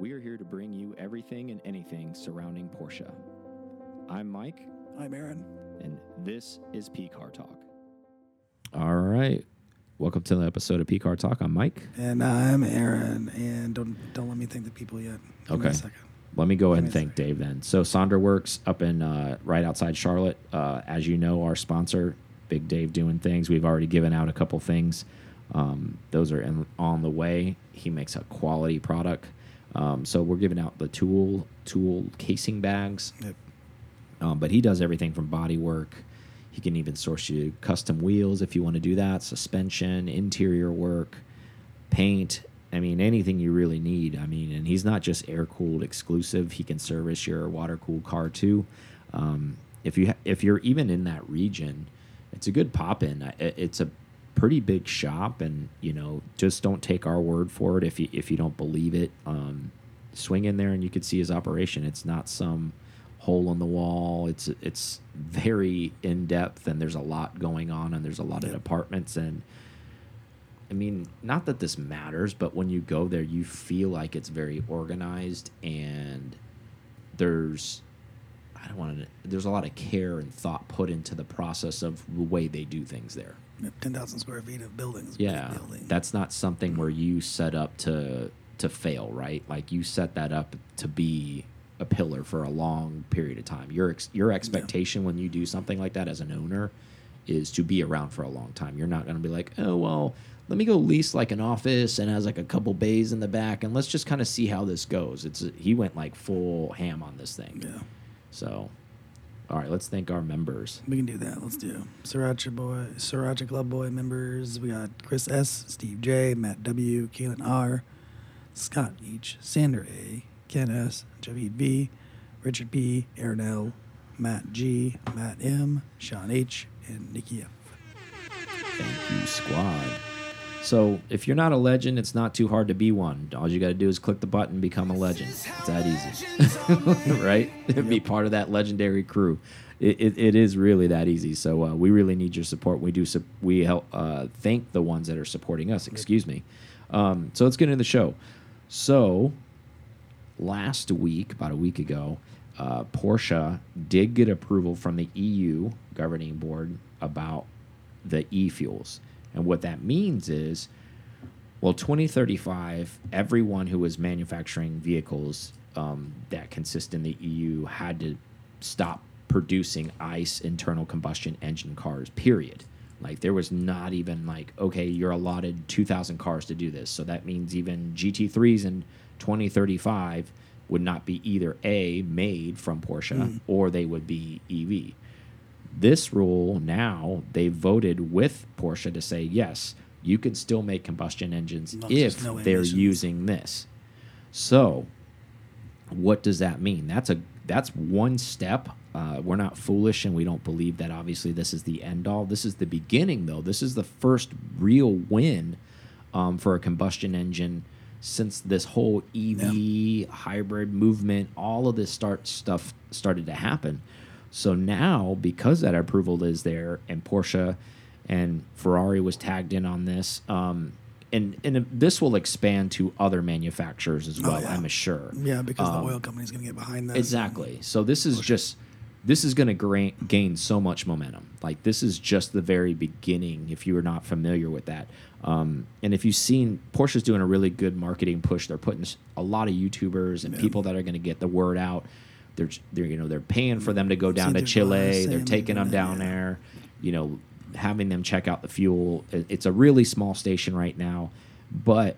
we are here to bring you everything and anything surrounding Porsche. I'm Mike, I'm Aaron. and this is P Car Talk. All right. Welcome to the episode of P Car Talk. I'm Mike. And I'm Aaron. And don't don't let me thank the people yet. Give me Okay. second. Let me go ahead and thank Dave then. So Sonder Works up in uh, right outside Charlotte. Uh, as you know, our sponsor, Big Dave, doing things. We've already given out a couple things. Um, those are in, on the way. He makes a quality product. Um, so we're giving out the tool tool casing bags. Yep. Um, but he does everything from body work. He can even source you custom wheels if you want to do that, suspension, interior work, paint. I mean, anything you really need. I mean, and he's not just air cooled exclusive. He can service your water cooled car too. Um, if you ha if you're even in that region, it's a good pop in. It's a pretty big shop, and you know, just don't take our word for it if you if you don't believe it. Um, swing in there and you could see his operation. It's not some hole in the wall. It's it's very in depth, and there's a lot going on, and there's a lot of departments and. I mean, not that this matters, but when you go there, you feel like it's very organized and there's, I don't want to, there's a lot of care and thought put into the process of the way they do things there. Yep, 10,000 square feet of buildings. Yeah, building. that's not something where you set up to to fail, right? Like you set that up to be a pillar for a long period of time. Your ex your expectation when you do something like that as an owner is to be around for a long time. You're not going to be like, oh well, let me go lease like an office and has like a couple bays in the back, and let's just kind of see how this goes. It's he went like full ham on this thing. Yeah. So, all right, let's thank our members. We can do that. Let's do Sriracha Boy, Sriracha Club Boy members. We got Chris S, Steve J, Matt W, Keelan R, Scott H, Sander A, Ken S, Javid V, Richard P, Aaron L, Matt G, Matt M, Sean H, and Nikki F. Thank you, squad. So, if you're not a legend, it's not too hard to be one. All you got to do is click the button, become a legend. It's that easy, right? Be part of that legendary crew. It, it, it is really that easy. So, uh, we really need your support. We do. We help uh, thank the ones that are supporting us. Excuse me. Um, so let's get into the show. So, last week, about a week ago, uh, Porsche did get approval from the EU governing board about the e fuels. And what that means is, well, 2035, everyone who was manufacturing vehicles um, that consist in the EU had to stop producing ICE internal combustion engine cars, period. Like, there was not even like, okay, you're allotted 2,000 cars to do this. So that means even GT3s in 2035 would not be either A, made from Porsche, or they would be EV this rule now they voted with Porsche to say yes, you can still make combustion engines Not if no they're emissions. using this. So, what does that mean? That's a that's one step. Uh, we're not foolish, and we don't believe that. Obviously, this is the end all. This is the beginning, though. This is the first real win um, for a combustion engine since this whole EV hybrid movement, all of this start stuff started to happen. So now, because that approval is there, and Porsche and Ferrari was tagged in on this, um, and and this will expand to other manufacturers as well. Oh, yeah. I'm sure. Yeah, because Um, the oil company's going to get behind this. Exactly. So this is just this is going to gain so much momentum. Like this is just the very beginning. If you are not familiar with that, um, and if you've seen Porsche's doing a really good marketing push, they're putting a lot of YouTubers and people that are going to get the word out. They're they're you know they're paying for them to go down to Chile. They're taking them down yeah. there. You know, having them check out the fuel. It- It's a really small station right now, but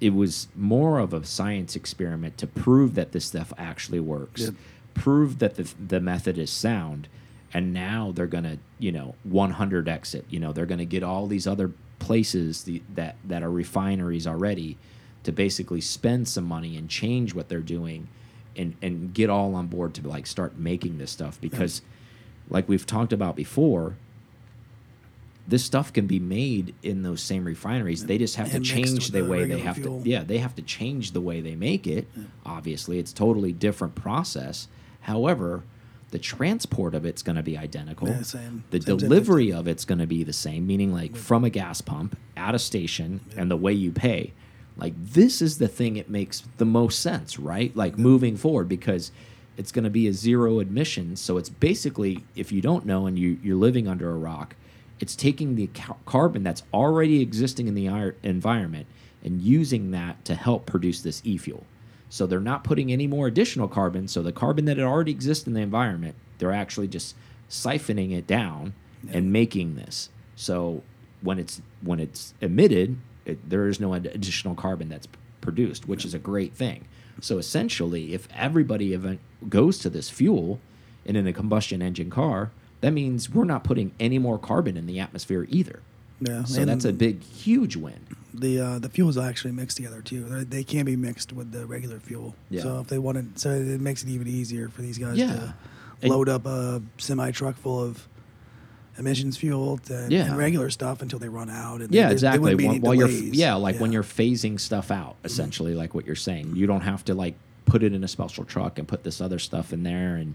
it was more of a science experiment to prove that this stuff actually works, Yep. prove that the, the method is sound, and now they're gonna, you know, 100 exit. You know, they're gonna get all these other places the, that that are refineries already to basically spend some money and change what they're doing, and and get all on board to like start making this stuff because, like we've talked about before. This stuff can be made in those same refineries. They just have to change the the way they have fuel. to. Yeah, they have to change the way they make it. Obviously, it's totally different process. However, the transport of it's going to be identical. Yeah, same. The Same, same, delivery of it's going to be the same, meaning like from a gas pump at a station and the way you pay. Like this is the thing it makes the most sense, right? Like moving forward because it's going to be a zero admission So it's basically, if you don't know and you, you're living under a rock, it's taking the ca carbon that's already existing in the environment and using that to help produce this e-fuel. So they're not putting any more additional carbon. So the carbon that already exists in the environment, they're actually just siphoning it down yeah. and making this. So when it's when it's emitted, it, there is no additional carbon that's produced, which is a great thing. So essentially, if everybody goes to this fuel and in a combustion engine car, that means we're not putting any more carbon in the atmosphere either. Yeah, so that's a big, huge win. The uh, the fuels are actually mix together too. They're, they can be mixed with the regular fuel. Yeah. So if they wanted, so it makes it even easier for these guys yeah. to load and, up a semi truck full of emissions fuel and, yeah. and, regular stuff until they run out. And yeah, exactly. While, while you're yeah, like yeah. when you're phasing stuff out, essentially, mm -hmm. like what you're saying, you don't have to like put it in a special truck and put this other stuff in there. And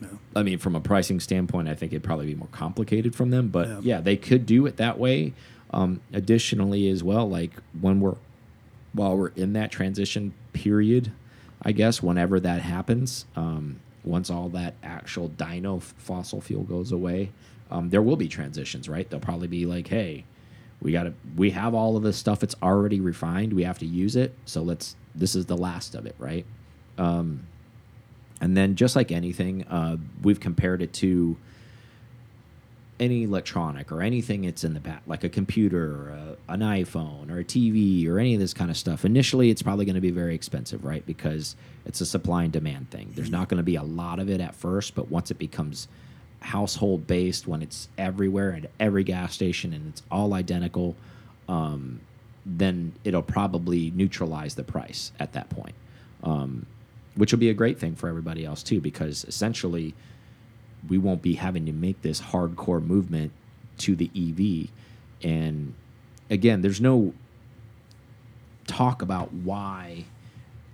no. I mean, from a pricing standpoint, I think it'd probably be more complicated from them. But yeah, yeah they could do it that way. Um, additionally, as well, like when we're while we're in that transition period, I guess whenever that happens. Um, once all that actual dyno fossil fuel goes away, um, there will be transitions, right? They'll probably be like, hey, we got to, we have all of this stuff. It's already refined. We have to use it. So let's, this is the last of it, right? Um, and then just like anything, uh, we've compared it to any electronic or anything that's in the back, like a computer or a, an iPhone or a TV or any of this kind of stuff. Initially, it's probably going to be very expensive, right? Because it's a supply and demand thing. There's not going to be a lot of it at first, but once it becomes household based when it's everywhere at every gas station and it's all identical, um, then it'll probably neutralize the price at that point, um, which will be a great thing for everybody else too, because essentially we won't be having to make this hardcore movement to the EV. And again, there's no talk about why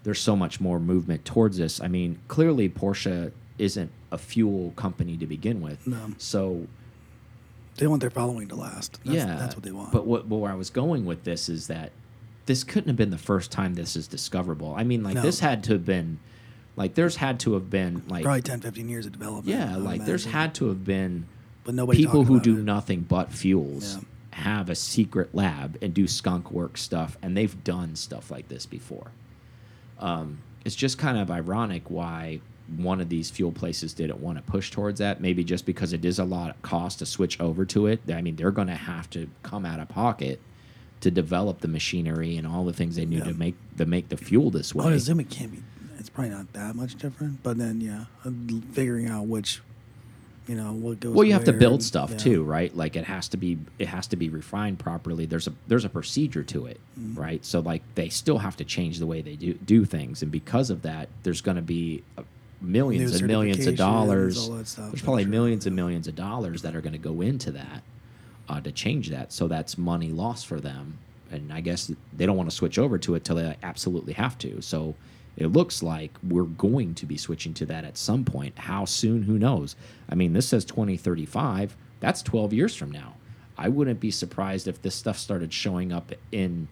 there's so much more movement towards this. I mean, clearly Porsche isn't a fuel company to begin with. No. So they want their following to last. That's, yeah, that's what they want. But what where I was going with this is that this couldn't have been the first time this is discoverable. I mean, like no. this had to have been like there's had to have been like probably 10, 15 years of development. Yeah, like there's had to have been but nobody people who do it. nothing but fuels. Yeah. Have a secret lab and do skunk work stuff, and they've done stuff like this before. Um, it's just kind of ironic why one of these fuel places didn't want to push towards that. Maybe just because it is a lot of cost to switch over to it. I mean, they're going to have to come out of pocket to develop the machinery and all the things they need yeah. to make to make the fuel this way. I assume it can't be. It's probably not that much different, but then yeah, figuring out which you know what goes. Well, you have to build and, stuff yeah. too, right? Like it has to be it has to be refined properly. There's a there's a procedure to it, mm -hmm. right? So like they still have to change the way they do do things, and because of that, there's going to be a, millions and millions of dollars. There's probably sure. millions and millions of dollars that are going to go into that uh, to change that. So that's money lost for them. And I guess they don't want to switch over to it till they absolutely have to. So it looks like we're going to be switching to that at some point. How soon? Who knows? I mean, this says 2035. That's 12 years from now. I wouldn't be surprised if this stuff started showing up in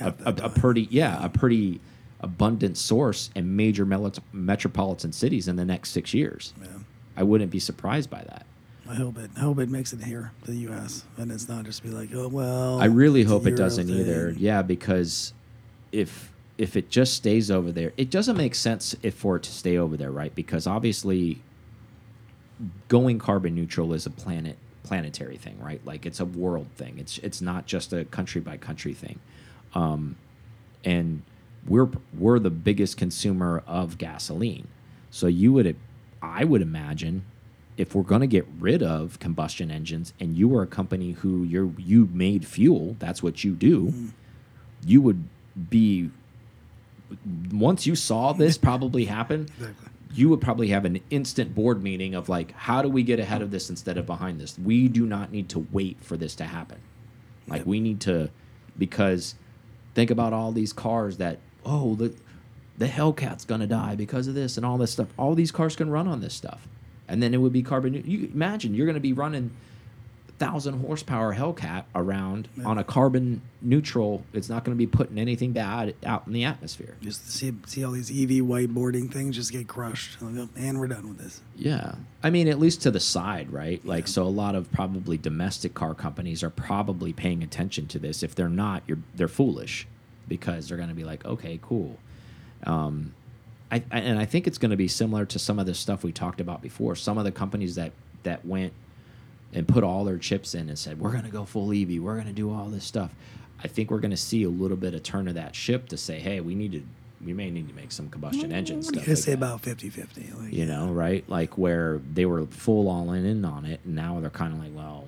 a, a, a pretty, yeah, a pretty abundant source in major metropolitan cities in the next six years. Yeah. I wouldn't be surprised by that. I hope it. I hope it makes it here to the U.S. and it's not just be like, oh well. I really hope it doesn't thing. either. Yeah, because if if it just stays over there, it doesn't make sense if for it to stay over there, right? Because obviously, going carbon neutral is a planet planetary thing, right? Like it's a world thing. It's it's not just a country by country thing, um, and we're we're the biggest consumer of gasoline. So you would I would imagine if we're going to get rid of combustion engines and you are a company who you you made fuel, that's what you do, mm. you would be once you saw this probably happen, exactly. you would probably have an instant board meeting of like, how do we get ahead of this instead of behind this? We do not need to wait for this to happen. Like yep. we need to, because think about all these cars that oh the the Hellcat's gonna die because of this and all this stuff. All these cars can run on this stuff, and then it would be carbon. You imagine you're gonna be running thousand horsepower Hellcat around on a carbon neutral. It's not going to be putting anything bad out in the atmosphere. Just see see all these EV whiteboarding things just get crushed, and we're done with this. Yeah. I mean, at least to the side, right? Like, so a lot of probably domestic car companies are probably paying attention to this. If they're not, you're they're foolish because they're going to be like, okay, cool. Um, I, I and I think it's going to be similar to some of the stuff we talked about before. Some of the companies that that went and put all their chips in and said, we're going to go full EV, we're going to do all this stuff. I think we're going to see a little bit of turn of that ship to say, hey, we need to, we may need to make some combustion mm, engine What stuff. like say that about 50 50? Like, you know, right? Like where they were full all in, in on it, and now they're kind of like, well,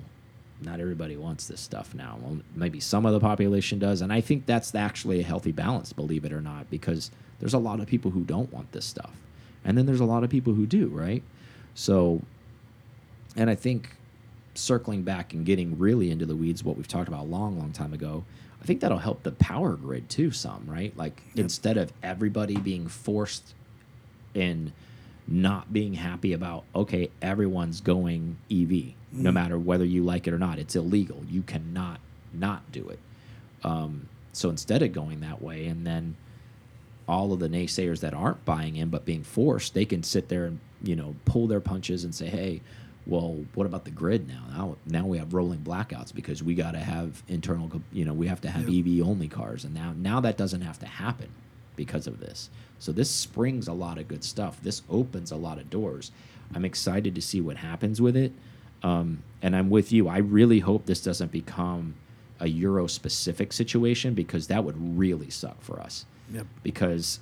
not everybody wants this stuff now. Well, maybe some of the population does, and I think that's actually a healthy balance, believe it or not, because there's a lot of people who don't want this stuff, and then there's a lot of people who do, right? So, and I think circling back and getting really into the weeds, what we've talked about a long, long time ago, I think that'll help the power grid too, some, right? Like instead of everybody being forced in not being happy about, okay, everyone's going EV, no matter whether you like it or not. It's illegal. You cannot not do it. Um, so instead of going that way, and then all of the naysayers that aren't buying in but being forced, they can sit there and you know pull their punches and say, "Hey, well, what about the grid now? Now, now we have rolling blackouts because we got to have internal, you know, we have to have EV only cars, and now now that doesn't have to happen because of this. So this springs a lot of good stuff. This opens a lot of doors. I'm excited to see what happens with it, um, and I'm with you. I really hope this doesn't become a Euro specific situation because that would really suck for us Yep. because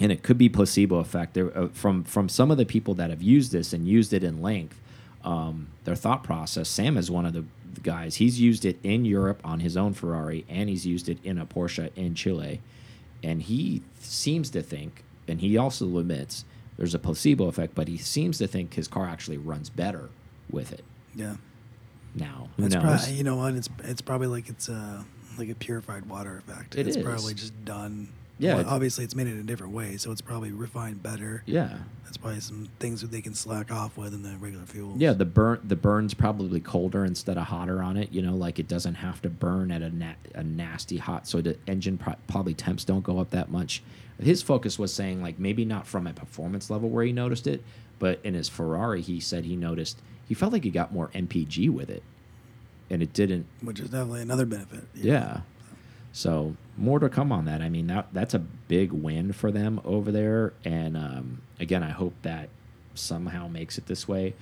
and it could be placebo effect there, uh, from from some of the people that have used this and used it in length um, their thought process sam is one of the guys he's used it in europe on his own ferrari and he's used it in a porsche in chile and he seems to think and he also admits there's a placebo effect but he seems to think his car actually runs better with it Yeah. now who It's knows probably, you know what? It's it's probably like it's uh like a purified water effect. It it's is. probably just done. Yeah, Well, obviously, it's made in a different way, so it's probably refined better. yeah That's probably some things that they can slack off with in the regular fuels. Yeah, the burn the burn's probably colder instead of hotter on it. You know, like it doesn't have to burn at a na a nasty hot, so the engine pro probably temps don't go up that much. His focus was saying like maybe not from a performance level where he noticed it, but in his Ferrari he said he noticed he felt like he got more MPG with it, and it didn't. which is definitely another benefit. Yeah. So more to come on that. I mean, that that's a big win for them over there. And um, again, I hope that somehow makes it this way.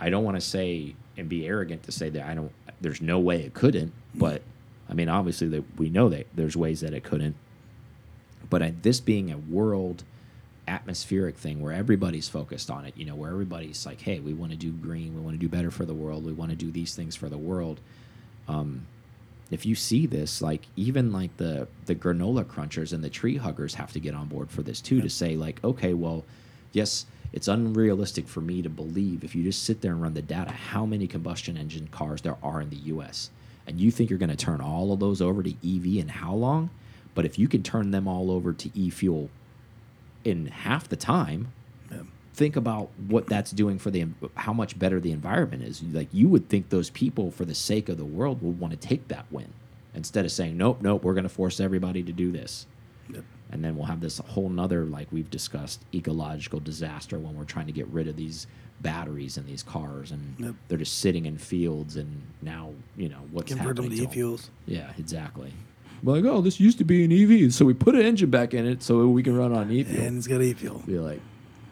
I don't want to say and be arrogant to say that I don't. There's no way it couldn't, but I mean, obviously that we know that there's ways that it couldn't. But I, this being a world atmospheric thing where everybody's focused on it, you know, where everybody's like, hey, we want to do green, we want to do better for the world, we want to do these things for the world. Um, if you see this, like even like the the granola crunchers and the tree huggers have to get on board for this too to say like, okay, well, yes, it's unrealistic for me to believe if you just sit there and run the data how many combustion engine cars there are in the U.S. and you think you're going to turn all of those over to EV in how long? But if you can turn them all over to e-fuel in half the time. Think about what that's doing for the how much better the environment is. Like you would think those people, for the sake of the world, would want to take that win instead of saying, "Nope, nope, we're going to force everybody to do this," Yep. and then we'll have this whole nother, like we've discussed, ecological disaster when we're trying to get rid of these batteries in these cars, and Yep. they're just sitting in fields, and now you know what's Convert them happening to to 'em. e-fuels. Yeah, exactly. We're like, oh, this used to be an EV, so we put an engine back in it so we can run on e-fuel. And it's got e-fuel. be like,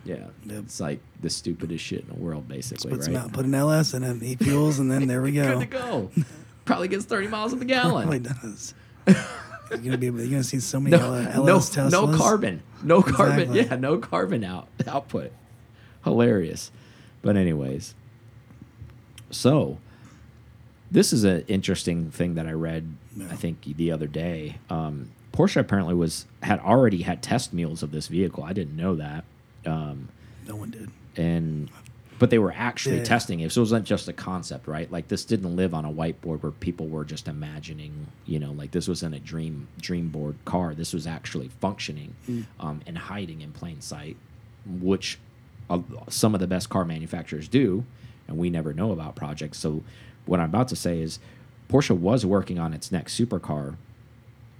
yeah, Yep. it's like the stupidest shit in the world, basically, right? out, put an LS and then e-fuels, and then there we go. Good to go. Probably gets thirty miles a the gallon. Probably does. You're gonna be. You're gonna see so many No, L- no, LS Teslas. no carbon, no carbon. Exactly. Yeah, no carbon out output. Hilarious, but anyways. So, this is an interesting thing that I read. I think the other day. Um, Porsche apparently was had already had test mules of this vehicle. I didn't know that. Um, No one did. and but they were actually Yeah. testing it. So it wasn't just a concept, right? Like this didn't live on a whiteboard where people were just imagining, you know, like this wasn't a dream dream board car. This was actually functioning Mm. um, and hiding in plain sight, which uh, some of the best car manufacturers do, and we never know about projects. So what I'm about to say is Porsche was working on its next supercar.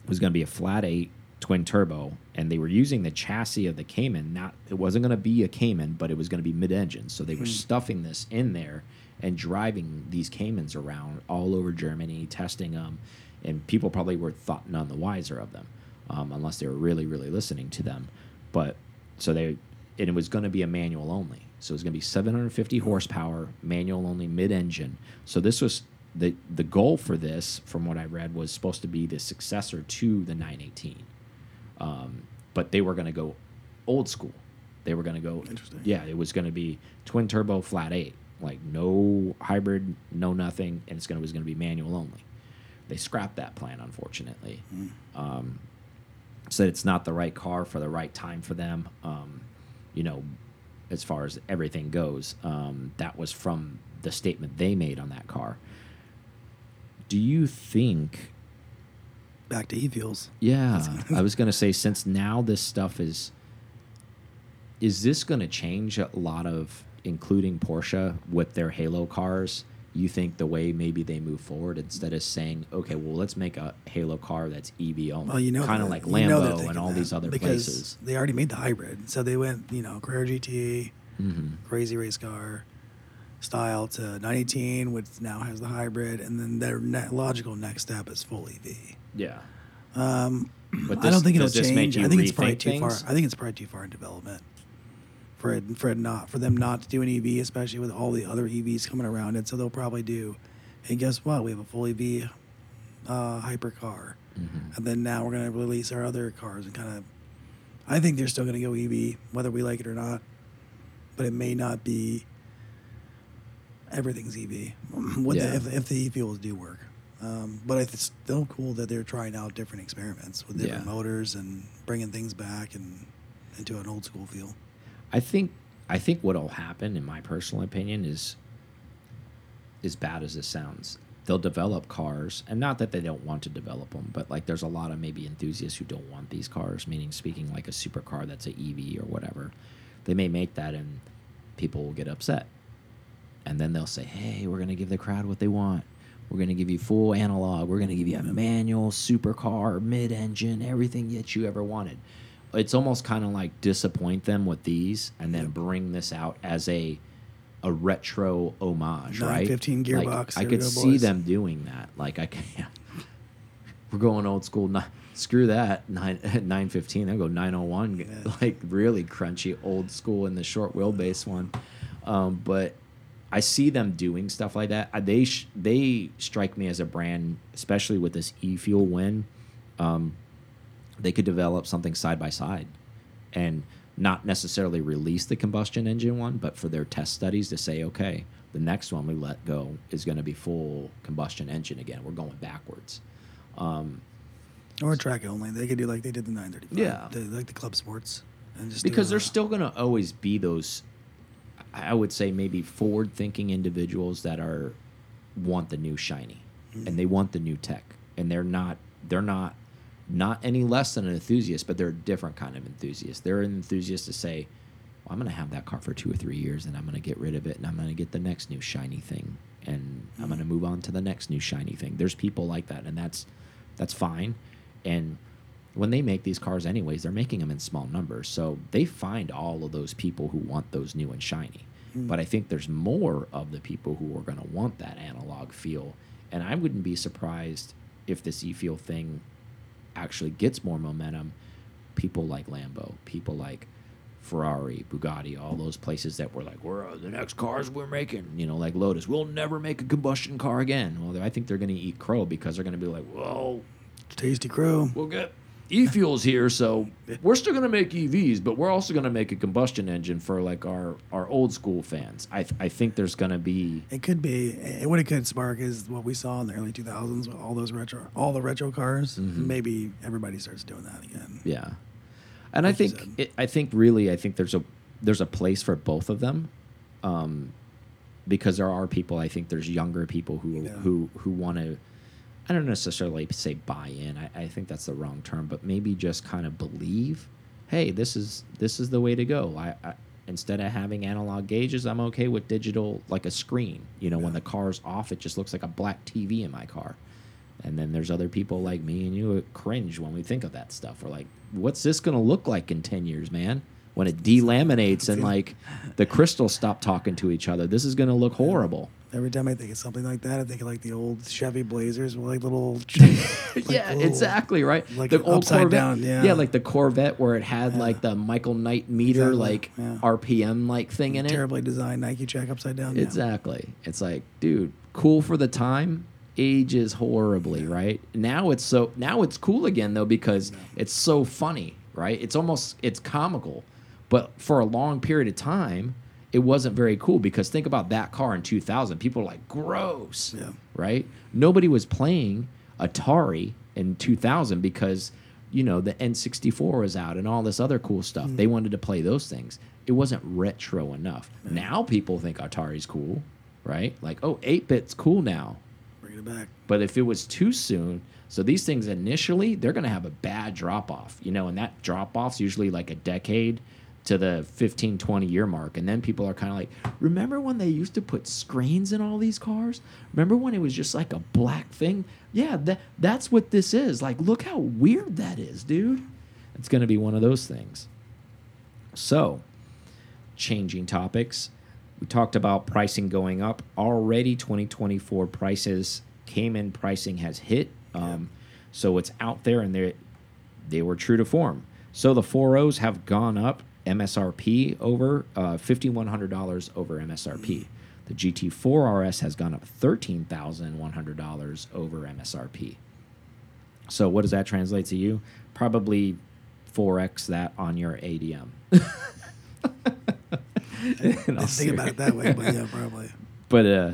It was going to be a flat eight twin turbo, and they were using the chassis of the Cayman. Not it wasn't going to be a Cayman, but it was going to be mid-engine. So they were stuffing this in there and driving these Caymans around all over Germany, testing them, and people probably were thought none the wiser of them, um, unless they were really, really listening to them. But so they, and it was going to be a manual only. So it was going to be 750 horsepower, manual only, mid-engine. So this was the the goal for this, from what I read, was supposed to be the successor to the 918. Um, but they were going to go old school. They were going to go. Interesting. Yeah, it was going to be twin turbo flat eight, like no hybrid, no nothing, and it's going to was going to be manual only. They scrapped that plan, unfortunately. Um, said it's not the right car for the right time for them. Um, you know, as far as everything goes, um, that was from the statement they made on that car. Do you think Back to e-fuels. yeah, I was gonna say since now this stuff is is this gonna change a lot of including Porsche with their Halo cars? You think the way maybe they move forward instead of saying, okay, well let's make a Halo car that's EV only, Well, you know, kind of like Lambo and all these other because places. They already made the hybrid, so they went, you know, Carrera GT, hmm crazy race car style to 918, which now has the hybrid, and then their ne logical next step is full EV. Yeah, Um, but I don't think it'll change. I think it's probably too far. I think it's probably too far in development for it, for it not for them not to do an EV, especially with all the other EVs coming around And So they'll probably do. And guess what? We have a full EV uh, hypercar, Mhm. and then now we're going to release our other cars and kind of. I think they're still going to go EV, whether we like it or not, but it may not be. Everything's EV, what Yeah. the, if, if the e fuels do work. Um, but it's still cool that they're trying out different experiments with different Yeah. motors and bringing things back and into an old school feel. I think I think what'll happen, in my personal opinion, is as bad as this sounds. They'll develop cars, and not that they don't want to develop them, but like there's a lot of maybe enthusiasts who don't want these cars. Meaning, speaking like a supercar that's a EV or whatever, they may make that, and people will get upset, and then they'll say, "Hey, we're gonna give the crowd what they want. We're gonna give you full analog. We're gonna give you a manual supercar, mid-engine, everything that you ever wanted." it's almost kind of like disappoint them with these and then bring this out as a a retro homage, right? 915 Like, gearbox, I could see boys. them doing that. Like I can't. We're going old school. Ni- screw that. Nine nine fifteen. They'll go nine oh one. Like really crunchy old school in the short wheelbase one. Um, but I see them doing stuff like that. Uh, They sh they strike me as a brand, especially with this e fuel win. Um, they could develop something side by side and not necessarily release the combustion engine one, but for their test studies to say, okay, the next one we let go is going to be full combustion engine again. We're going backwards. Um, Or track only. They could do like they did the 935. Yeah. They, like the club sports. And just because a- there's still going to always be those, I would say maybe forward thinking individuals that are want the new shiny mm-hmm. and they want the new tech. And they're not they're not not any less than an enthusiast but they're a different kind of enthusiast. They're an enthusiast to say well, i'm going to have that car for two or three years and i'm going to get rid of it and i'm going to get the next new shiny thing and i'm mm-hmm. going to move on to the next new shiny thing. There's people like that and that's that's fine. And when they make these cars anyways they're making them in small numbers. So they find all of those people who want those new and shiny. But i think there's more of the people who are going to want that analog feel. And i wouldn't be surprised if this e-fuel thing actually gets more momentum. People like lambo people like ferrari bugatti all those places that were like we're uh, the next cars we're making you know like lotus. We'll never make a combustion car again. Well i think they're going to eat crow because they're going to be like well Tasty Crow. we'll get e-fuels here so we're still going to make evs but we're also going to make a combustion engine for like our our old school fans i, th- I think there's going to be It could be. it, What it could spark is what we saw in the early 2000s with all those retro, all the retro cars. Mm-hmm. Maybe everybody starts doing that again. yeah and i Like you think it, i think really i think there's a there's a place for both of them um because there are people i think there's younger people who Yeah. who who want to i don't necessarily say buy in I, I think that's the wrong term but maybe just kind of believe hey this is this is the way to go i, I instead of having analog gauges, I'm okay with digital, like a screen. You know, when the car's off, it just looks like a black TV in my car. And then there's other people like me and you cringe when we think of that stuff. We're like, what's this going to look like in 10 years, man? When it delaminates and like the crystals stop talking to each other, this is going to look horrible. Every time I think of something like that, I think of like the old Chevy Blazers with like little. like yeah, little- exactly right. like the old upside Corvette, down, yeah. like the Corvette where it had like the Michael Knight meter, Exactly, like yeah. RPM like thing in it. Terribly designed Nike check upside down. yeah. Exactly. It's like, dude, cool for the time, ages horribly, right? Now it's so now it's cool again though because it's so funny, right? It's almost it's comical. But for a long period of time, it wasn't very cool because think about that car in 2000. People were like, gross, Yeah. right? Nobody was playing Atari in 2000 because you know the N64 was out and all this other cool stuff. Mm-hmm. They wanted to play those things. It wasn't retro enough. Now people think Atari's cool, right? Like, oh, 8-bit's cool now. Bring it back. But if it was too soon, so these things initially, they're going to have a bad drop off, you know, and that drop off's usually like a decade to the 15, 20 year mark. And then people are kind of like, remember when they used to put screens in all these cars? Remember when it was just like a black thing? Yeah, that, that's what this is. Like, look how weird that is, dude. It's going to be one of those things. So, changing topics. We talked about pricing going up. Already 2024 prices came in, pricing has hit. Um, So it's out there and they they were true to form. So the 4Os have gone up MSRP over uh, $5,100 over MSRP. The GT4 RS has gone up $13,100 over MSRP. So what does that translate to you? Probably 4x that on your ADM. I think about it that way, but yeah, probably. but uh,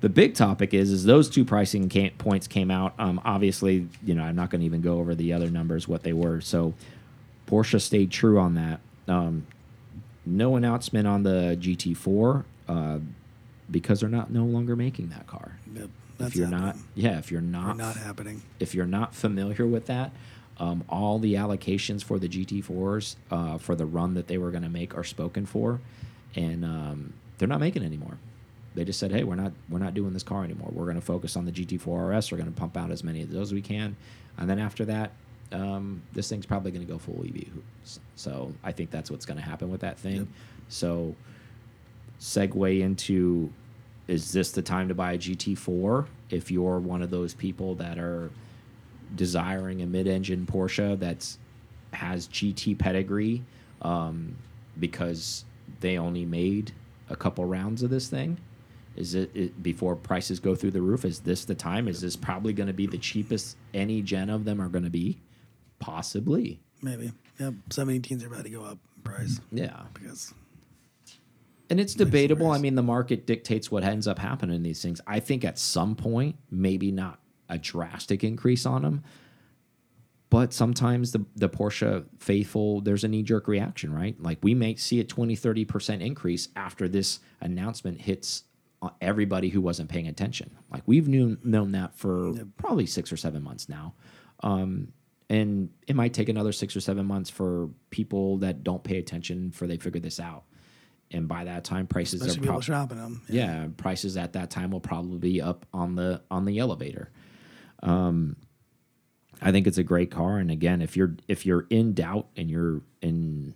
the big topic is is those two pricing points came out. Um, obviously, you know I'm not going to even go over the other numbers what they were. So Porsche stayed true on that. Um, no announcement on the GT4 uh, because they're not no longer making that car. Yep, if you're not, yeah, if you're not, not happening. if you're not familiar with that, um, all the allocations for the GT4s uh, for the run that they were going to make are spoken for, and um, they're not making anymore. They just said, "Hey, we're not we're not doing this car anymore. We're going to focus on the GT4 RS. We're going to pump out as many of those as we can, and then after that, um, this thing's probably going to go full EV. So I think that's what's going to happen with that thing. Yep. So segue into is this the time to buy a GT4 if you're one of those people that are desiring a mid-engine Porsche that's has GT pedigree um, because they only made a couple rounds of this thing? Is it, it before prices go through the roof? Is this the time? Is this probably going to be the cheapest any gen of them are going to be? Possibly. Maybe. Yep. 718s are about to go up in price Yeah. because And it's debatable. I mean, the market dictates what ends up happening in these things. I think at some point, maybe not a drastic increase on them, but sometimes the, the Porsche faithful, there's a knee jerk reaction, right? Like we may see a 20, 30% increase after this announcement hits uh, everybody who wasn't paying attention. Like we've knew, known that for probably six or seven months now. Um, and it might take another six or seven months for people that don't pay attention for they figure this out. And by that time, prices especially are shopping them. yeah, prices at that time will probably be up on the on the elevator. Um, I think it's a great car, and again, if you're if you're in doubt and you're in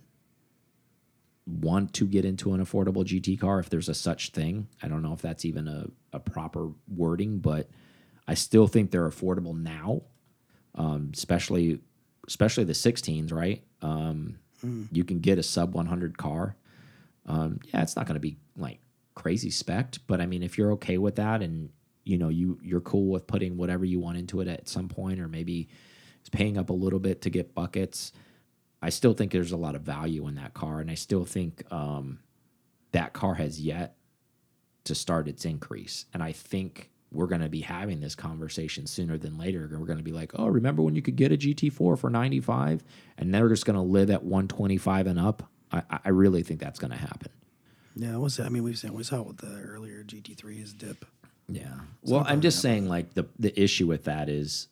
want to get into an affordable GT car, if there's a such thing, I don't know if that's even a, a proper wording, but I still think they're affordable now, um, especially especially the 16s, right? Um, You can get a sub 100 car. Um, yeah, it's not going to be like crazy spec, but I mean, if you're okay with that and you know you you're cool with putting whatever you want into it at some point, or maybe it's paying up a little bit to get buckets, I still think there's a lot of value in that car, and I still think um, that car has yet to start its increase, and I think we're going to be having this conversation sooner than later. We're going to be like, oh, remember when you could get a GT4 for 95, and they're just going to live at 125 and up. I, I really think that's going to happen. Yeah, what's that? I mean, we've seen we saw it with the earlier GT3s dip. Yeah. Well, I'm just saying, like the the issue with that is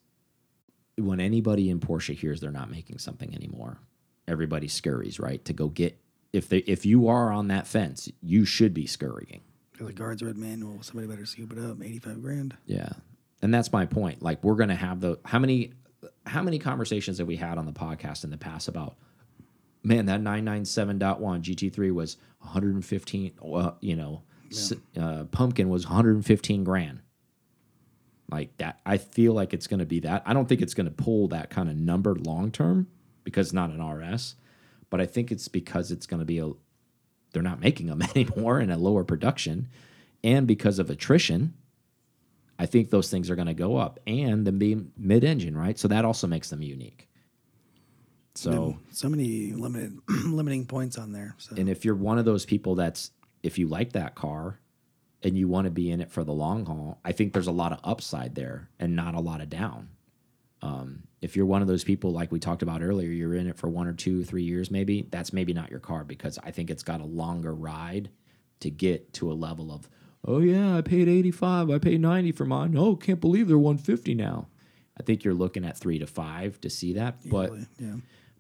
when anybody in Porsche hears they're not making something anymore, everybody scurries right to go get if they if you are on that fence, you should be scurrying. The guards red manual. Somebody better scoop it up. Eighty-five grand. Yeah. And that's my point. Like we're going to have the how many how many conversations have we had on the podcast in the past about man that 997.1 GT3 was 115 well, you know, s- uh, pumpkin was 115 grand. Like that I feel like it's going to be that. I don't think it's going to pull that kind of number long term because it's not an RS, but I think it's because it's going to be a they're not making them anymore in a lower production and because of attrition I think those things are going to go up, and them being mid-engine, right? So that also makes them unique. So, So many limited limiting points on there. So and if you're one of those people that's if you like that car and you want to be in it for the long haul, I think there's a lot of upside there and not a lot of down. Um, if you're one of those people like we talked about earlier, you're in it for one or two, three years, maybe that's maybe not your car because I think it's got a longer ride to get to a level of, oh yeah, I paid 85, I paid 90 for mine. Oh, can't believe they're 150 now. I think you're looking at three to five to see that, but yeah.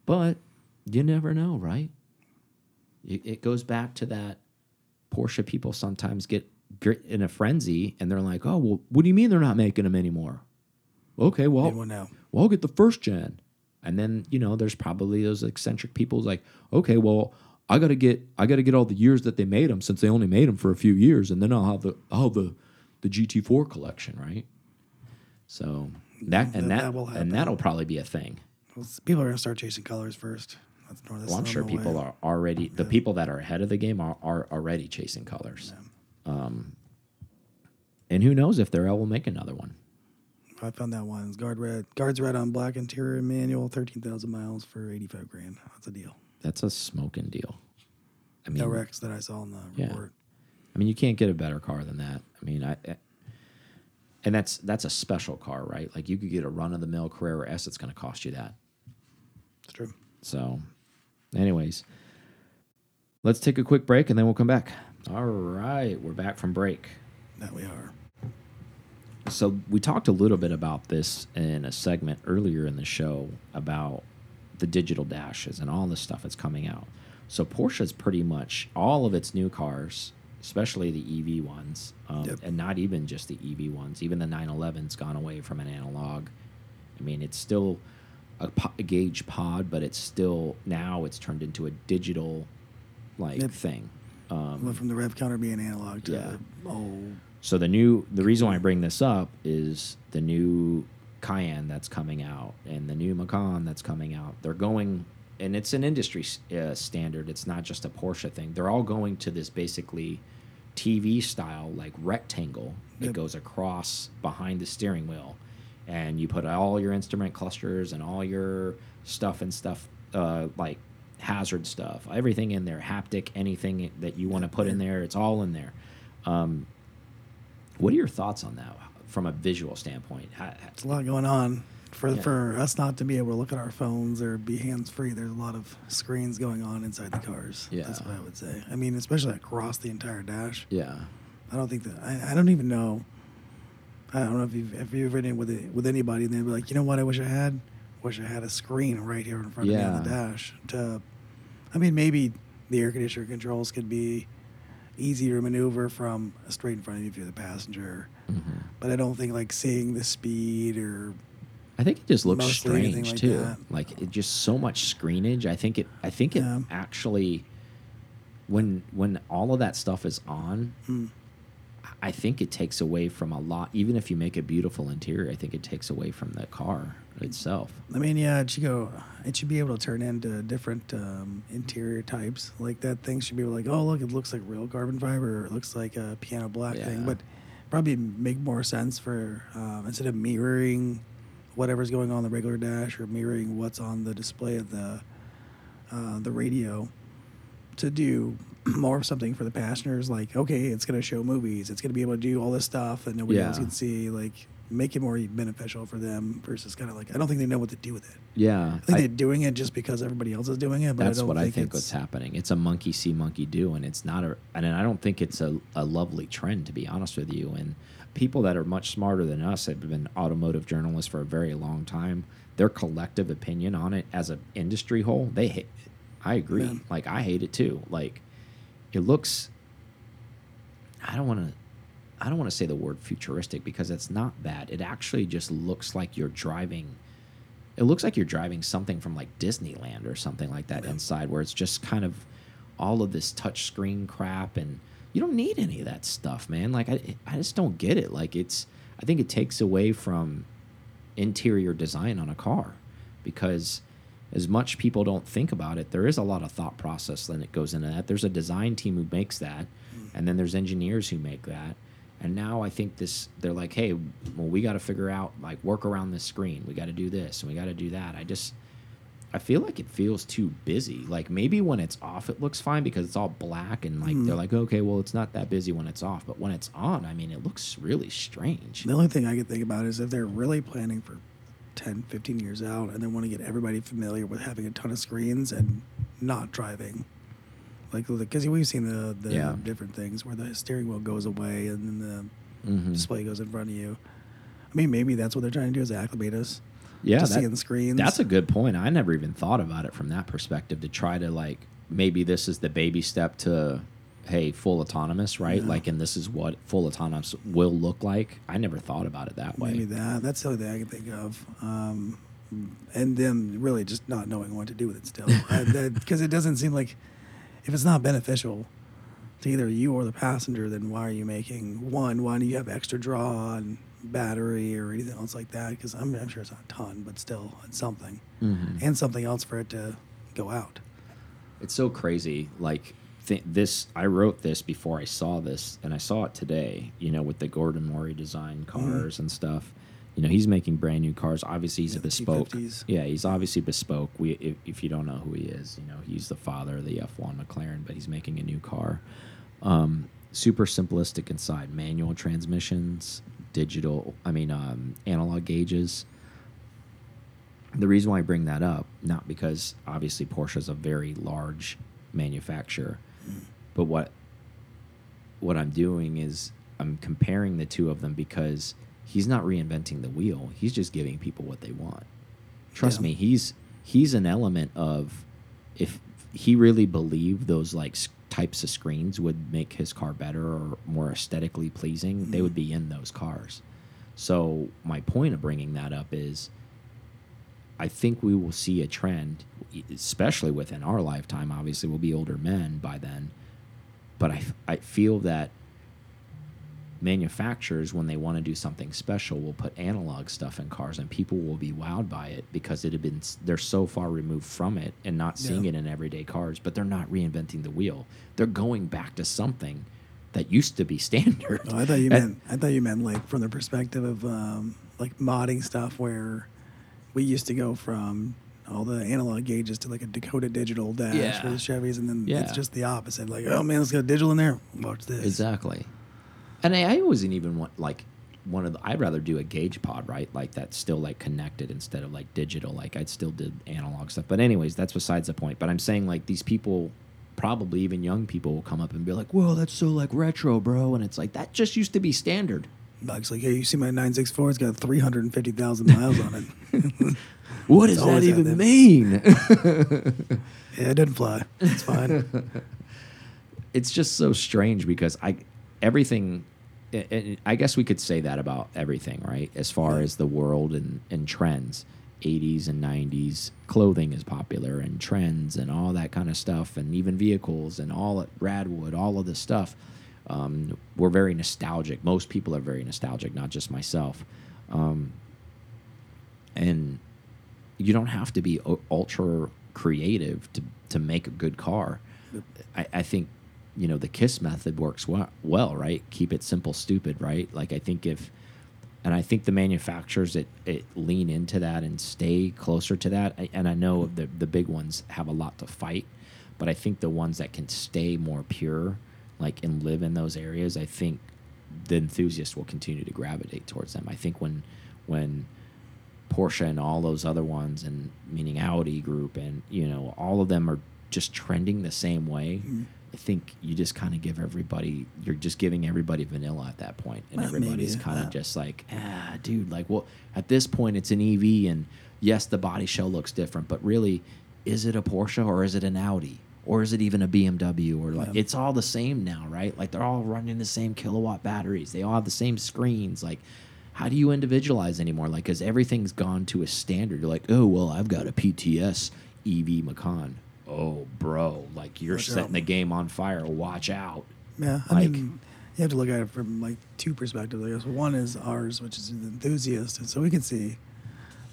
but you never know, right? It, it goes back to that Porsche people sometimes get in a frenzy and they're like, oh, well, what do you mean they're not making them anymore? Okay, well, know? Well, I'll get the first gen. And then, you know, there's probably those eccentric people like, okay, well, I gotta get I gotta get all the years that they made them since they only made them for a few years, and then I'll have the I'll have the the GT4 collection, right? So that and That- that, that will and that'll probably be a thing. Well, people are gonna start chasing colors first. That's, that's Well, I'm sure people way. are already the people that are ahead of the game are, are already chasing colors. Um, and who knows if they're will make another one? I found that one. It's guard red, guards red on black interior manual, thirteen thousand miles for eighty-five grand. That's a deal. That's a smoking deal. I mean, No wrecks that I saw in the Yeah. report. I mean, you can't get a better car than that. I mean, I, I- and that's that's a special car, right? Like you could get a run of the mill Carrera S. It's going to cost you that. It's true. So, anyways, let's take a quick break and then we'll come back. All right, we're back from break. That we are. So we talked a little bit about this in a segment earlier in the show about the digital dashes and all the stuff that's coming out. So Porsche's pretty much all of its new cars, especially the EV ones, um, Yep. and not even just the EV ones. Even the 911's gone away from an analog. I mean, it's still a, po- a gauge pod, but it's still now it's turned into a digital like Yep. thing. Um, Went from the rev counter being analog to Yeah. oh so the new the reason why I bring this up is the new Cayenne that's coming out and the new Macan that's coming out. They're going and it's an industry uh, standard. It's not just a Porsche thing. They're all going to this basically TV style like rectangle that Yep. goes across behind the steering wheel, and you put all your instrument clusters and all your stuff and stuff uh, like hazard stuff, everything in there, haptic, anything that you want to put in there, it's all in there. Um, what are your thoughts on that from a visual standpoint? It's a lot going on. For Yeah. for us not to be able to look at our phones or be hands free, there's a lot of screens going on inside the cars. Yeah. That's what I would say. I mean, especially across the entire dash. Yeah, I don't think that I, I don't even know. I don't know if you've if you've ridden with it, with anybody and they'd be like, you know what, I wish I had, wish I had a screen right here in front of me on the dash. To, I mean, maybe the air conditioner controls could be easier maneuver from straight in front of you if you're the passenger. Mm-hmm. But I don't think like seeing the speed or I think it just looks strange like too. that. Like it just so much screenage. I think it. I think it Yeah. actually, when when all of that stuff is on, Mm. I think it takes away from a lot. Even if you make a beautiful interior, I think it takes away from the car itself. I mean, yeah, it should go. It should be able to turn into different um, interior types. Like that thing should be like, oh, look, it looks like real carbon fiber. Or it looks like a piano black Yeah. thing. But probably make more sense for um, instead of mirroring whatever's going on the regular dash or mirroring what's on the display of the uh, the radio to do more of something for the passengers. Like, okay, it's going to show movies. It's going to be able to do all this stuff that nobody else can see. Like, make it more beneficial for them versus kind of like I don't think they know what to do with it. Yeah, I think I- they're doing it just because everybody else is doing it. But that's I don't what think I think what's happening. It's a monkey see, monkey do, and it's not a. And I don't think it's a, a lovely trend, to be honest with you. And people that are much smarter than us have been automotive journalists for a very long time. Their collective opinion on it as an industry whole, they hate. I agree. Yeah. Like I hate it too. Like it looks. I don't want to. I don't want to say the word futuristic because it's not that. It actually just looks like you're driving. It looks like you're driving something from like Disneyland or something like that inside, where it's just kind of all of this touch screen crap, and you don't need any of that stuff, man. Like I, I just don't get it. Like it's. I think it takes away from interior design on a car because as much people don't think about it there is a lot of thought process then that goes into that. There's a design team who makes that mm. and then there's engineers who make that. And now i think this they're like hey well we got to figure out like work around this screen. We got to do this and we got to do that. I just i feel like it feels too busy. Like maybe when it's off it looks fine because it's all black and like they're mm. like okay well it's not that busy when it's off. But when it's on i mean it looks really strange. The only thing I could think about is if they're really planning for 10, 15 years out and they want to get everybody familiar with having a ton of screens and not driving. Like, because we've seen the, the Yeah. different things where the steering wheel goes away and then the Mhm. display goes in front of you. I mean, maybe that's what they're trying to do is acclimate us yeah to that- seeing screens. That's a good point. I never even thought about it from that perspective to try to like maybe this is the baby step to hey, full autonomous, right? Yeah. Like and this is what full autonomous will look like. I never thought about it that way. Maybe that. That's the only thing I can think of. Um, and then really just not knowing what to do with it still. Because it doesn't seem like if it's not beneficial to either you or the passenger, then why are you making one? Why do you have extra draw on battery or anything else like that? Because I'm, I'm sure it's not a ton, but still, it's something. Mhm. And something else for it to go out. It's so crazy. Like th this, I wrote this before I saw this, and I saw it today. You know, with the Gordon Murray design cars and stuff. You know, he's making brand new cars. Obviously, he's Yeah, a bespoke. T50s. Yeah, he's obviously bespoke. We, if, if you don't know who he is, you know, he's the father of the F1 McLaren, but he's making a new car. Um, super simplistic inside, manual transmissions, digital. I mean, um, analog gauges the reason why I bring that up, not because obviously Porsche is a very large manufacturer, but what what I'm doing is I'm comparing the two of them because he's not reinventing the wheel. He's just giving people what they want. Trust Yeah. me, he's he's an element of if he really believed those like types of screens would make his car better or more aesthetically pleasing, they mm-hmm. would be in those cars. So my point of bringing that up is I think we will see a trend, especially within our lifetime. Obviously, we'll be older men by then, but I, I feel that manufacturers, when they want to do something special, will put analog stuff in cars, and people will be wowed by it because it had been they're so far removed from it and not seeing Yeah. it in everyday cars. But they're not reinventing the wheel; they're going back to something that used to be standard. Oh, I thought you And- meant I thought you meant like from the perspective of um, like modding stuff where we used to go from all the analog gauges to like a Dakota digital dash Yeah. for the Chevys, and then Yeah. it's just the opposite. Like, oh man, let's got digital in there. Watch this. Exactly. And I, I wasn't even want like one of the. I'd rather do a gauge pod, right? Like that's still like connected instead of like digital. Like I'd still did analog stuff. But anyways, that's besides the point. But I'm saying like these people, probably even young people, will come up and be like, "Whoa, that's so like retro, bro," and it's like that just used to be standard. Like, hey, you see my 964? It's got 350,000 miles on it. What does that even them. mean? yeah, it didn't fly. It's fine. it's just so strange because I everything I- I I guess we could say that about everything, right? As far Yeah. as the world and, and trends. 80s and 90s clothing is popular and trends and all that kind of stuff and even vehicles and all at Radwood, all of this stuff. Um, we're very nostalgic. Most people are very nostalgic, not just myself. Um, and you don't have to be ultra creative to to make a good car. I, I think you know the kiss method works well, well, right? Keep it simple, stupid, right? Like I think if, and I think the manufacturers that it lean into that and stay closer to that. I, and I know the the big ones have a lot to fight, but I think the ones that can stay more pure, like and live in those areas, I think the enthusiasts will continue to gravitate towards them. I think when when Porsche and all those other ones, and meaning Audi Group, and you know, all of them are just trending the same way. Mm. I think you just kind of give everybody, you're just giving everybody vanilla at that point, and Well, everybody's kind of just like, ah, dude, like, well, at this point, it's an EV, and yes, the body shell looks different, but really, is it a Porsche or is it an Audi? Or is it even a BMW? Or like Yeah. it's all the same now, right? Like they're all running the same kilowatt batteries. They all have the same screens. Like, how do you individualize anymore? Like, because everything's gone to a standard. You're like, oh well, I've got a PTS EV Macan. Oh, bro, like you're Watch setting out. the game on fire. Watch out. Yeah, I Like- mean, you have to look at it from like two perspectives. I guess one is ours, which is an enthusiast, and so we can see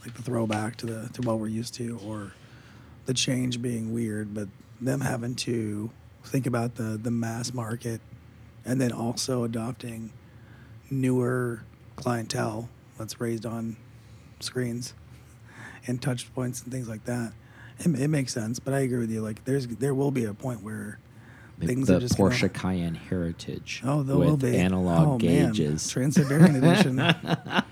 like the throwback to the to what we're used to, or the change being weird, but them having to think about the the mass market, and then also adopting newer clientele that's raised on screens and touch points and things like that. It, it makes sense, but I agree with you. Like, there's there will be a point where things the are just Porsche gonna, Cayenne Heritage. Oh, there with will be analog oh, gauges. Trans-Siberian edition.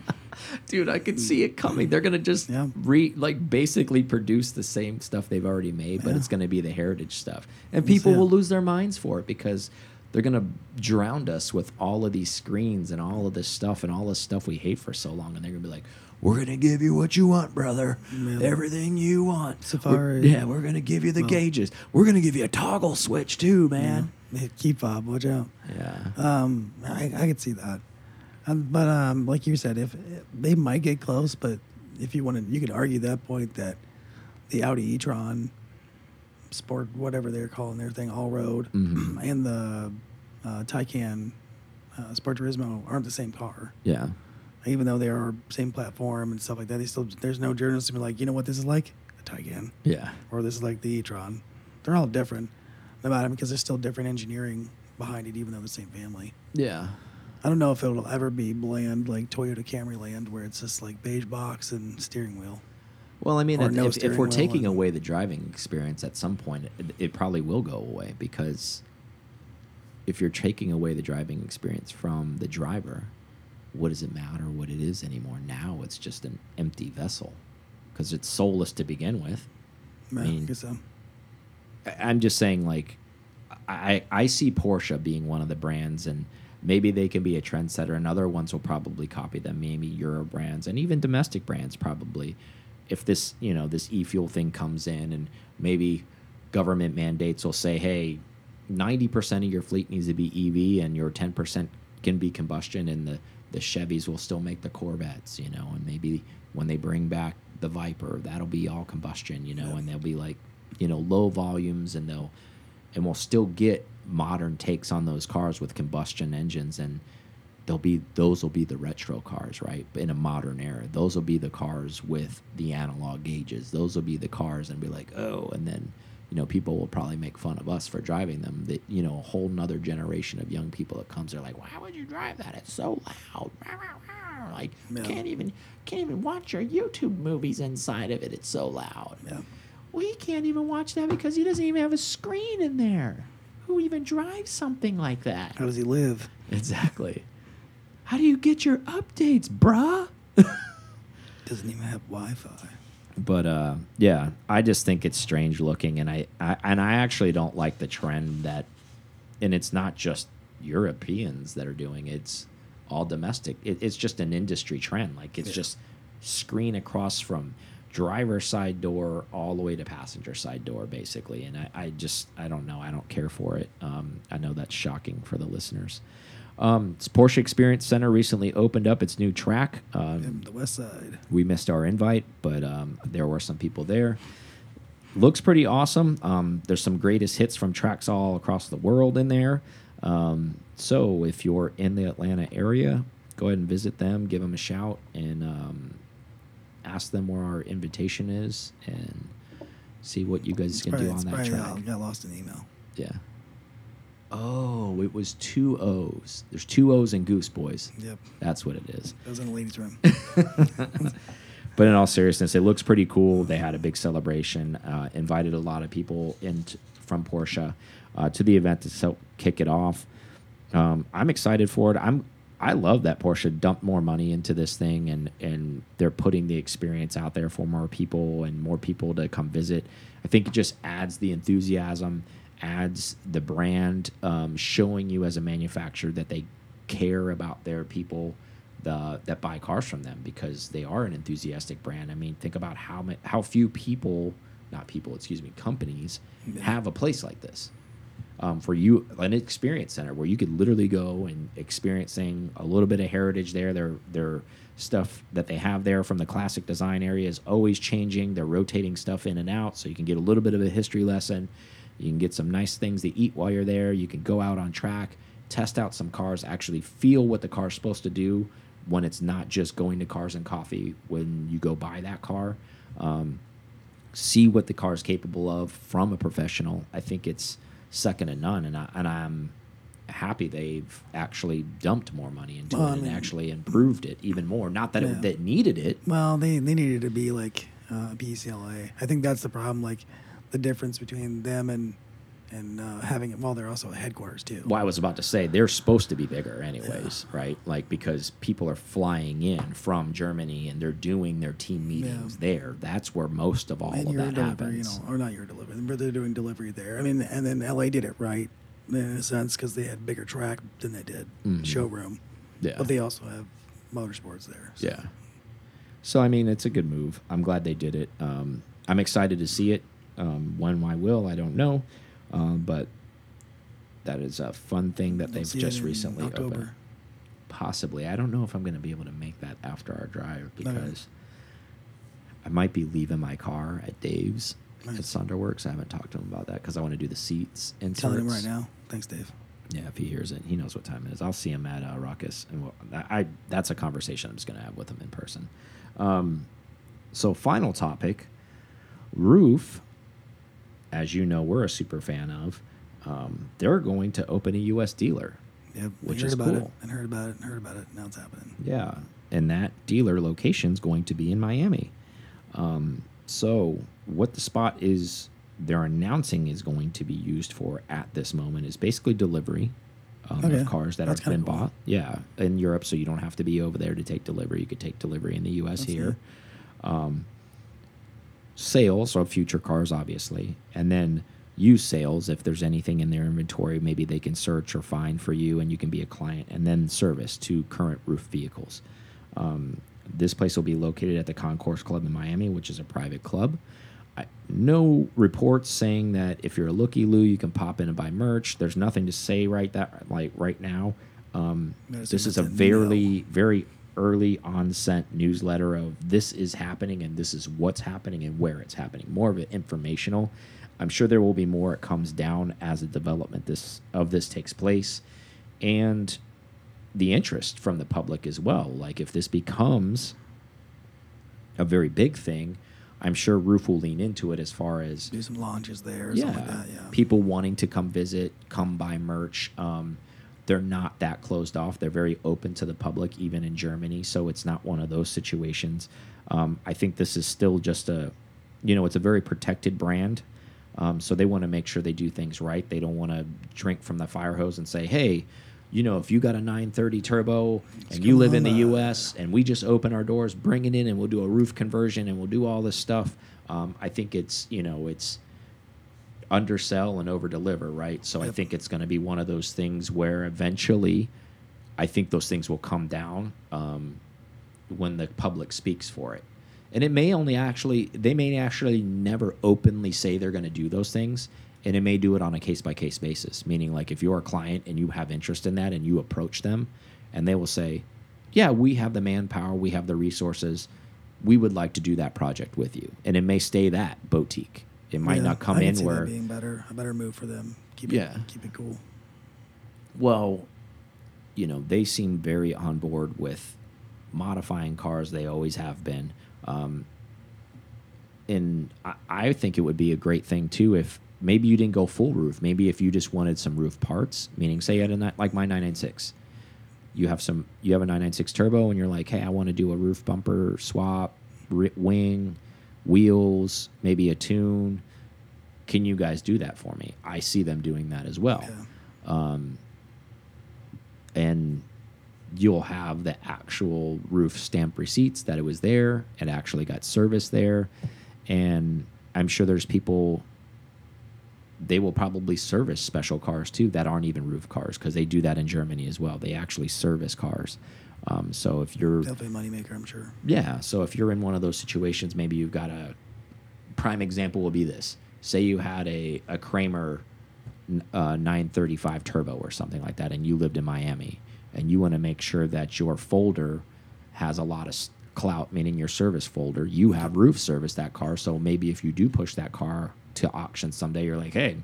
Dude, I could see it coming. They're gonna just Yeah. re like basically produce the same stuff they've already made, but Yeah. it's gonna be the heritage stuff, and people will lose their minds for it because they're gonna drown us with all of these screens and all of this stuff and all this stuff we hate for so long, and they're gonna be like, "We're gonna give you what you want, brother. Yeah. Everything you want. Safari. We're- yeah, we're gonna give you the Well- gauges. We're gonna give you a toggle switch too, man. Yeah. Keep fob, watch out. Yeah. Um, I, I could see that. Um, but um, like you said, if they might get close, but if you wanted, you could argue that point that the Audi e-tron Sport, whatever they're calling their thing, all road, Mhm. and the uh, Taycan uh, Sport Turismo aren't the same car. Yeah. Even though they are same platform and stuff like that, they still there's no journalist to be like, you know what this is like, the Taycan, Yeah. or this is like the e-tron. They're all different, no matter because there's still different engineering behind it, even though the same family. Yeah. I don't know if it'll ever be bland like Toyota Camry land, where it's just like beige box and steering wheel. Well, I mean, if, no if, if we're taking and- away the driving experience at some point, it, it probably will go away because if you're taking away the driving experience from the driver, what does it matter what it is anymore? Now it's just an empty vessel because it's soulless to begin with. Yeah, I mean- guess so. I- I'm just saying, like, I I see Porsche being one of the brands, and maybe they can be a trendsetter, and other ones will probably copy them. Maybe Euro brands and even domestic brands probably. If this you know this e-fuel thing comes in, and maybe government mandates will say, hey, 90% of your fleet needs to be EV, and your 10% can be combustion, and the the Chevys will still make the Corvettes, you know, and maybe when they bring back the Viper, that'll be all combustion, you know, Yeah. and they'll be like, you know, low volumes, and they'll and we'll still get modern takes on those cars with combustion engines and they'll be those will be the retro cars right? In a modern era those will be the cars with the analog gauges. Those will be the cars and be like oh and then you know people will probably make fun of us for driving them. That you know a whole nother generation of young people that comes they're like why would you drive that? It's so loud. Like Yeah. can't even can't even watch your youtube movies inside of it. It's so loud. Yeah. Well, he can't even watch that because he doesn't even have a screen in there. Who even drives something like that? How does he live? Exactly. How do you get your updates, bruh? Doesn't even have Wi-Fi. But uh, yeah, I just think it's strange looking, and I, I and I actually don't like the trend that, and it's not just Europeans that are doing it, it's all domestic. It, it's just an industry trend. Like it's Yeah. just screen across from driver side door all the way to passenger side door, basically. And I, I just I don't know. I don't care for it. Um, I know that's shocking for the listeners. Um, Porsche Experience Center recently opened up its new track. Um, the West Side. we missed our invite, but um, there were some people there. Looks pretty awesome. Um, there's some greatest hits from tracks all across the world in there. Um, so if you're in the Atlanta area, go ahead and visit them, give them a shout, and um, ask them where our invitation is, and see what you guys It's can probably, do on that probably, track. uh, got lost in email. Yeah. Oh, it was two O's. There's two O's in Goose Boys. Yep. That's what it is. That was in the ladies' room. But in all seriousness, it looks pretty cool. They had a big celebration, uh, invited a lot of people in t- from Porsche uh, to the event to so kick it off. Um, I'm excited for it. I'm I love that Porsche dumped more money into this thing, and and they're putting the experience out there for more people and more people to come visit. I think it just adds the enthusiasm, adds the brand, um, showing you as a manufacturer that they care about their people the that buy cars from them because they are an enthusiastic brand. I mean, think about how how few people not people, excuse me, companies have a place like this um, for you, an experience center where you could literally go and experiencing a little bit of heritage there. Their their stuff that they have there from the classic design area is always changing. They're rotating stuff in and out, so you can get a little bit of a history lesson. You can get some nice things to eat while you're there. You can go out on track, test out some cars, actually feel what the car's supposed to do when it's not just going to cars and coffee when you go buy that car. Um, see what the car is capable of from a professional. I think it's second to none, and I, and I'm happy they've actually dumped more money into Well, I it and actually improved it even more. Not that Yeah. it that needed it. Well, they they needed to be like uh, PCLA. I think that's the problem. Like the difference between them and and uh, having it. Well, they're also headquarters too. Well, I was about to say they're supposed to be bigger, anyways, right? Like because people are flying in from Germany and they're doing their team meetings there. That's where most of all and of that delivery, you happens. know, or not your delivery, but they're doing delivery there. I mean, and then LA did it right in a sense because they had bigger track than they did Mhm. showroom. Yeah. But they also have motorsports there. so. Yeah. So I mean, it's a good move. I'm glad they did it. Um, I'm excited to see it. Um, when I will, I don't know, um, but that is a fun thing that they've just recently opened. Possibly, I don't know if I'm going to be able to make that after our drive because I might be leaving my car at Dave's at Nice. Sunderworks. I haven't talked to him about that because I want to do the seats and Telling him right now. Thanks, Dave. yeah, if he hears it, he knows what time it is. I'll see him at uh, Ruckus, and we'll, I, I that's a conversation I'm just going to have with him in person. Um, so, final topic, Ruf. As you know, we're a super fan of. Um, they're going to open a U.S. dealer. Yep. Which heard is about it cool. and heard about it and heard about it. Now it's happening. Yeah, and that dealer location is going to be in Miami. Um, so, what the spot is they're announcing is going to be used for at this moment is basically delivery um, Okay, of cars that that's have been cool. bought. Yeah, in Europe, so you don't have to be over there to take delivery. You could take delivery in the U.S. That's here. Um, sales of future cars, obviously, and then used sales if there's anything in their inventory, maybe they can search or find for you, and you can be a client, and then service to current Ruf vehicles. Um, this place will be located at the Concours Club in Miami, which is a private club. I, no reports saying that if you're a looky loo, you can pop in and buy merch. There's nothing to say right that like right now. Um, this is a very very early onset newsletter of this is happening and this is what's happening and where it's happening. More of it informational. I'm sure there will be more. It comes down as a development this of this takes place, and the interest from the public as well. Like if this becomes a very big thing, I'm sure Ruf will lean into it as far as Do some launches there yeah, like that. Yeah. people wanting to come visit, come buy merch. Um, they're not that closed off. They're very open to the public, even in Germany. So it's not one of those situations. Um, I think this is still just a, you know, it's a very protected brand. Um, so they want to make sure they do things right. They don't want to drink from the fire hose and say, hey, you know, if you got a 930 turbo and you live in the U.S. and we just open our doors, bring it in, and we'll do a Ruf conversion and we'll do all this stuff. Um, I think it's, you know, it's undersell and over deliver, right? So I think it's going to be one of those things where eventually, I think those things will come down um, when the public speaks for it, and it may only actually they may actually never openly say they're going to do those things, and it may do it on a case by case basis. Meaning, like if you're a client and you have interest in that, and you approach them, and they will say, "Yeah, we have the manpower, we have the resources." We would like to do that project with you, and it may stay that boutique. It might Yeah, not come I can in see where that being better, a better move for them. Keep Yeah. it, keep it cool. Well, you know, they seem very on board with modifying cars. They always have been. Um, and I, I think it would be a great thing too if maybe you didn't go full Ruf. Maybe if you just wanted some Ruf parts, meaning say had a like my 996, you have some you have a 996 turbo, and you're like, hey, I want to do a Ruf bumper swap, wing, wheels, maybe a tune. Can you guys do that for me? I see them doing that as well Yeah. um, and you'll have the actual Ruf stamp receipts that it was there it actually got service there and i'm sure there's people they will probably service special cars too that aren't even Ruf cars because they do that in germany as well they actually service cars um, so if you're Definitely a moneymaker, I'm sure. yeah. So if you're in one of those situations, maybe you've got a prime example will be this: say you had a a Kremer uh, 935 turbo or something like that, and you lived in Miami, and you want to make sure that your folder has a lot of clout, meaning your service folder. You have Ruf service that car, so maybe if you do push that car to auction someday, you're like, hey,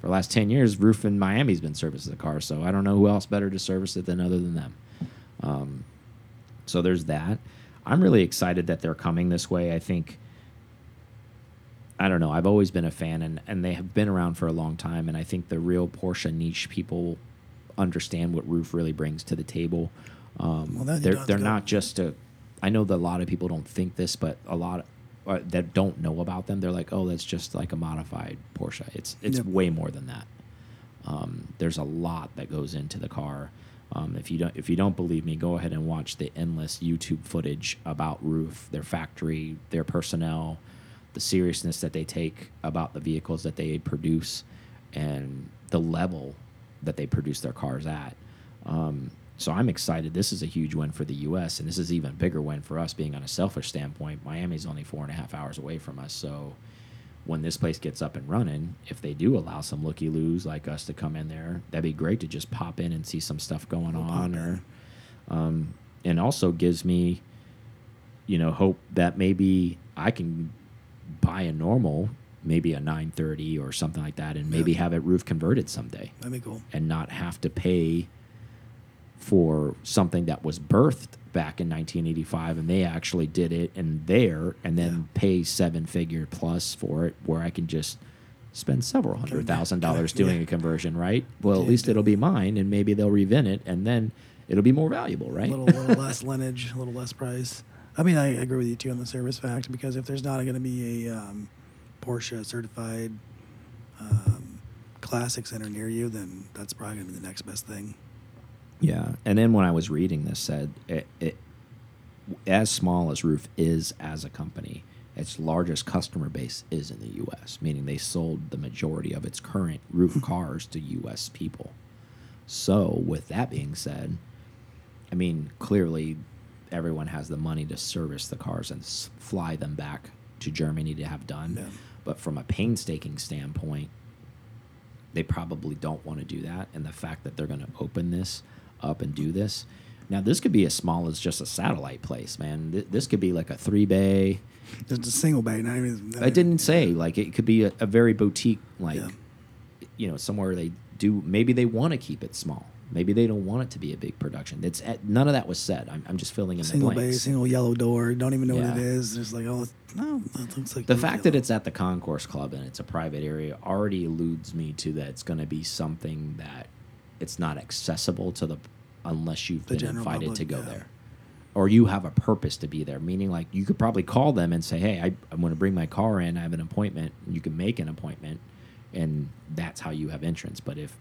for the last 10 years, Ruf in Miami's been servicing the car, so I don't know who else better to service it than other than them. Um, so there's that. I'm really excited that they're coming this way. I think, I don't know, I've always been a fan, and, and they have been around for a long time, and I think the real Porsche niche people understand what Ruf really brings to the table. Um, Well, they're they're not just a. I know that a lot of people don't think this, but a lot uh, that don't know about them, they're like, oh, that's just like a modified Porsche. It's it's Yep. way more than that. Um, there's a lot that goes into the car. Um, if you don't if you don't believe me, go ahead and watch the endless YouTube footage about Ruf, their factory, their personnel, the seriousness that they take about the vehicles that they produce, and the level that they produce their cars at. Um, so I'm excited. This is a huge win for the U.S. and this is even bigger win for us. Being on a selfish standpoint, Miami's only four and a half hours away from us, so when this place gets up and running, if they do allow some looky loos like us to come in there, that'd be great to just pop in and see some stuff going We'll on, or um, and also gives me, you know, hope that maybe I can buy a normal, maybe a 930 or something like that, and maybe Yeah. have it Ruf converted someday, That'd be cool. and not have to pay for something that was birthed back in 1985 and they actually did it in there and then Yeah. pay seven figure plus for it where I can just spend several hundred thousand dollars yeah. doing a conversion, right? Well, at Yeah, least it'll be mine and maybe they'll revent it and then it'll be more valuable, right? A little, little less lineage, a little less price. I mean, I agree with you too on the service fact because if there's not going to be a um, Porsche certified um, classic center near you, then that's probably going to be the next best thing. Yeah, and then when I was reading this, said it, it as small as Ruf is as a company, its largest customer base is in the U.S., meaning they sold the majority of its current Ruf hmm. cars to U.S. people. So, with that being said, I mean clearly everyone has the money to service the cars and s- fly them back to Germany to have done. Yeah. But from a painstaking standpoint, they probably don't want to do that. And the fact that they're going to open this up and do this. Now, this could be as small as just a satellite place, man. Th- This could be like a three bay. Just a single bay, not even. I didn't say like it could be a, a very boutique, like Yeah. you know, somewhere they do. Maybe they want to keep it small. Maybe they don't want it to be a big production. It's at, none of that was said. I'm, I'm just filling in Single the bay, blanks. single yellow door. Don't even know Yeah. what it is. Just like, oh, no, that looks like The fact that it's at the Concours Club and it's a private area already alludes me to that it's going to be something that it's not accessible to the unless you've The been invited to go yeah. there, or you have a purpose to be there. Meaning, like you could probably call them and say, "Hey, I, I'm going to bring my car in. I have an appointment." You can make an appointment, and that's how you have entrance. But if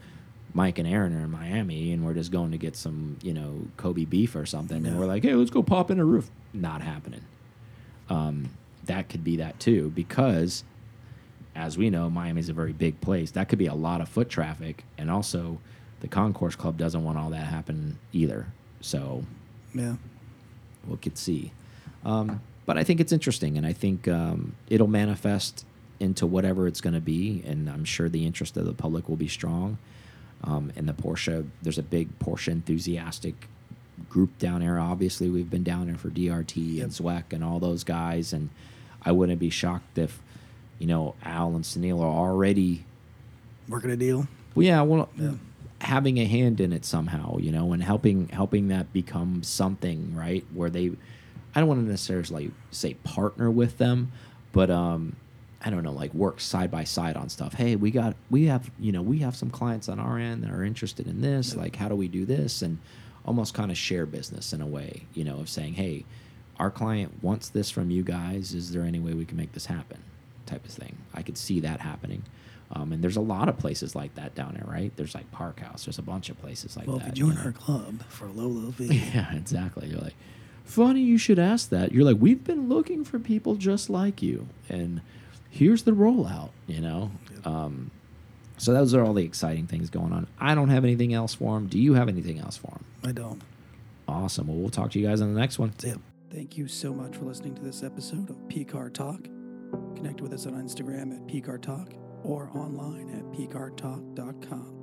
Mike and Aaron are in Miami and we're just going to get some, you know, Kobe beef or something, and we're like, "Hey, let's go pop in a Ruf," not happening um, that could be that too because as we know miami's a very big place that could be a lot of foot traffic and also the Concours Club doesn't want all that happen either so yeah. we could see um, but i think it's interesting and i think um, it'll manifest into whatever it's going to be and i'm sure the interest of the public will be strong um, and the porsche there's a big porsche enthusiastic group down there obviously we've been down there for drt Yep. and zweck and all those guys and i wouldn't be shocked if you know al and Sunil are already Working a deal. well, yeah, well, Yeah. Having a hand in it somehow, you know, and helping helping that become something, right? Where they, I don't want to necessarily say partner with them, but um, I don't know, like work side by side on stuff. Hey, we got we have you know we have some clients on our end that are interested in this. Like, how do we do this? And almost kind of share business in a way, you know, of saying, hey, our client wants this from you guys. Is there any way we can make this happen? Type of thing. I could see that happening. Um, and there's a lot of places like that down there, right? There's like Park House. There's a bunch of places like Well, that. if you join our club for a low, low fee, Yeah, exactly. You're like, funny you should ask that. You're like, we've been looking for people just like you, and here's the rollout. You know, Yep. um, so those are all the exciting things going on. I don't have anything else for them. Do you have anything else for them? I don't. Awesome. Well, we'll talk to you guys on the next one. Ya. Thank you so much for listening to this episode of P Car Talk. Connect with us on Instagram at PCAR Talk or online at PCARTalk.com.